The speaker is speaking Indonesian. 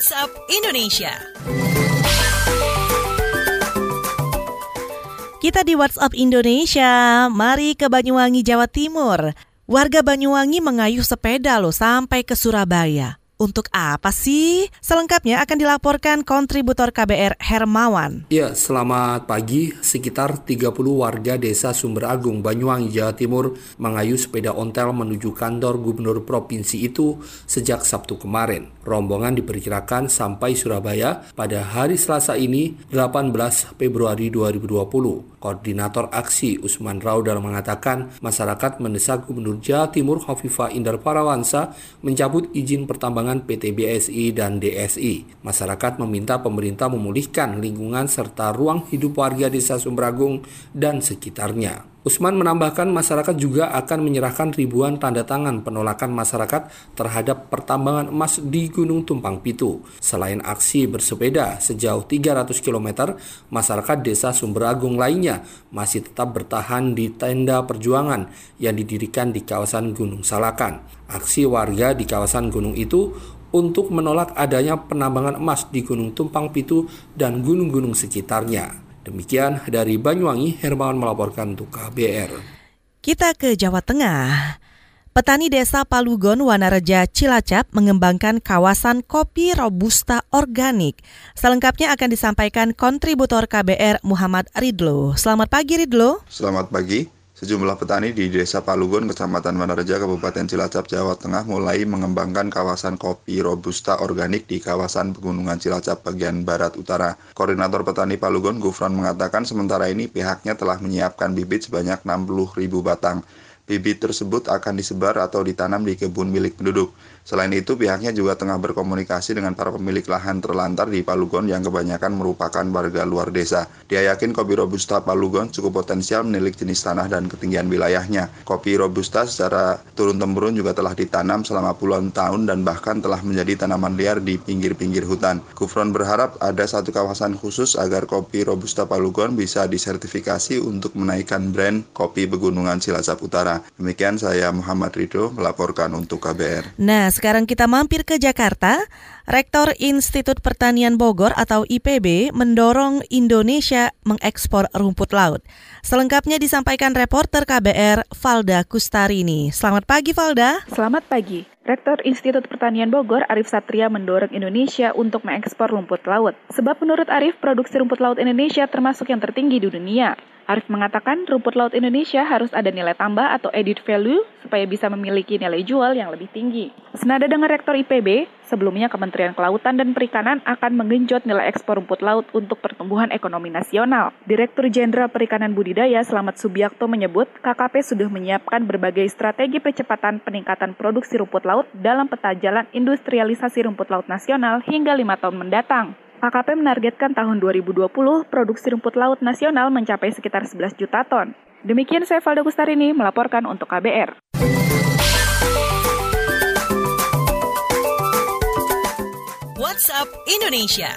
WhatsApp Indonesia. Kita di WhatsApp Indonesia, mari ke Banyuwangi, Jawa Timur. Warga Banyuwangi mengayuh sepeda loh sampai ke Surabaya. Untuk apa sih? Selengkapnya akan dilaporkan kontributor KBR Hermawan. Ya, selamat pagi. Sekitar 30 warga desa Sumber Agung, Banyuwangi, Jawa Timur mengayuh sepeda ontel menuju kantor gubernur provinsi itu sejak Sabtu kemarin. Rombongan diperkirakan sampai Surabaya pada hari Selasa ini 18 Februari 2020. Koordinator aksi Usman Raudal mengatakan masyarakat mendesak Gubernur Jawa Timur Hovifa Indar Parawansa mencabut izin pertambangan pertambangan PT BSI dan DSI. Masyarakat meminta pemerintah memulihkan lingkungan serta ruang hidup warga desa Sumberagung dan sekitarnya. Usman menambahkan masyarakat juga akan menyerahkan ribuan tanda tangan penolakan masyarakat terhadap pertambangan emas di Gunung Tumpang Pitu. Selain aksi bersepeda sejauh 300 km, masyarakat desa Sumberagung lainnya masih tetap bertahan di tenda perjuangan yang didirikan di kawasan Gunung Salakan. Aksi warga di kawasan gunung itu untuk menolak adanya penambangan emas di Gunung Tumpang Pitu dan gunung-gunung sekitarnya. Demikian dari Banyuwangi, Hermawan melaporkan untuk KBR. Kita ke Jawa Tengah. Petani desa Palugon, Wanareja, Cilacap mengembangkan kawasan kopi robusta organik. Selengkapnya akan disampaikan kontributor KBR Muhammad Ridlo. Selamat pagi Ridlo. Selamat pagi. Sejumlah petani di Desa Palugon, Kecamatan Wanareja, Kabupaten Cilacap, Jawa Tengah mulai mengembangkan kawasan kopi robusta organik di kawasan Pegunungan Cilacap bagian barat utara. Koordinator Petani Palugon, Gufron, mengatakan sementara ini pihaknya telah menyiapkan bibit sebanyak 60 ribu batang. Bibit tersebut akan disebar atau ditanam di kebun milik penduduk. Selain itu, pihaknya juga tengah berkomunikasi dengan para pemilik lahan terlantar di Palugon yang kebanyakan merupakan warga luar desa. Dia yakin kopi Robusta Palugon cukup potensial menilik jenis tanah dan ketinggian wilayahnya. Kopi Robusta secara turun-temurun juga telah ditanam selama puluhan tahun dan bahkan telah menjadi tanaman liar di pinggir-pinggir hutan. Gufron berharap ada satu kawasan khusus agar kopi Robusta Palugon bisa disertifikasi untuk menaikkan brand kopi Pegunungan Cilacap Utara. Demikian saya Muhammad Ridho melaporkan untuk KBR. Nah, sekarang kita mampir ke Jakarta. Rektor Institut Pertanian Bogor atau IPB mendorong Indonesia mengekspor rumput laut. Selengkapnya disampaikan reporter KBR Valda Kustarini. Selamat pagi Valda. Selamat pagi. Rektor Institut Pertanian Bogor, Arif Satria, mendorong Indonesia untuk mengekspor rumput laut. Sebab menurut Arif, produksi rumput laut Indonesia termasuk yang tertinggi di dunia. Arif mengatakan rumput laut Indonesia harus ada nilai tambah atau added value supaya bisa memiliki nilai jual yang lebih tinggi. Senada dengan Rektor IPB, sebelumnya Kementerian Kelautan dan Perikanan akan menggenjot nilai ekspor rumput laut untuk pertumbuhan ekonomi nasional. Direktur Jenderal Perikanan Budidaya Selamat Subiakto menyebut KKP sudah menyiapkan berbagai strategi percepatan peningkatan produksi rumput laut dalam peta jalan industrialisasi rumput laut nasional hingga lima tahun mendatang. KKP menargetkan tahun 2020 produksi rumput laut nasional mencapai sekitar 11 juta ton. Demikian saya Valdo Gustarini melaporkan untuk KBR. WhatsApp Indonesia.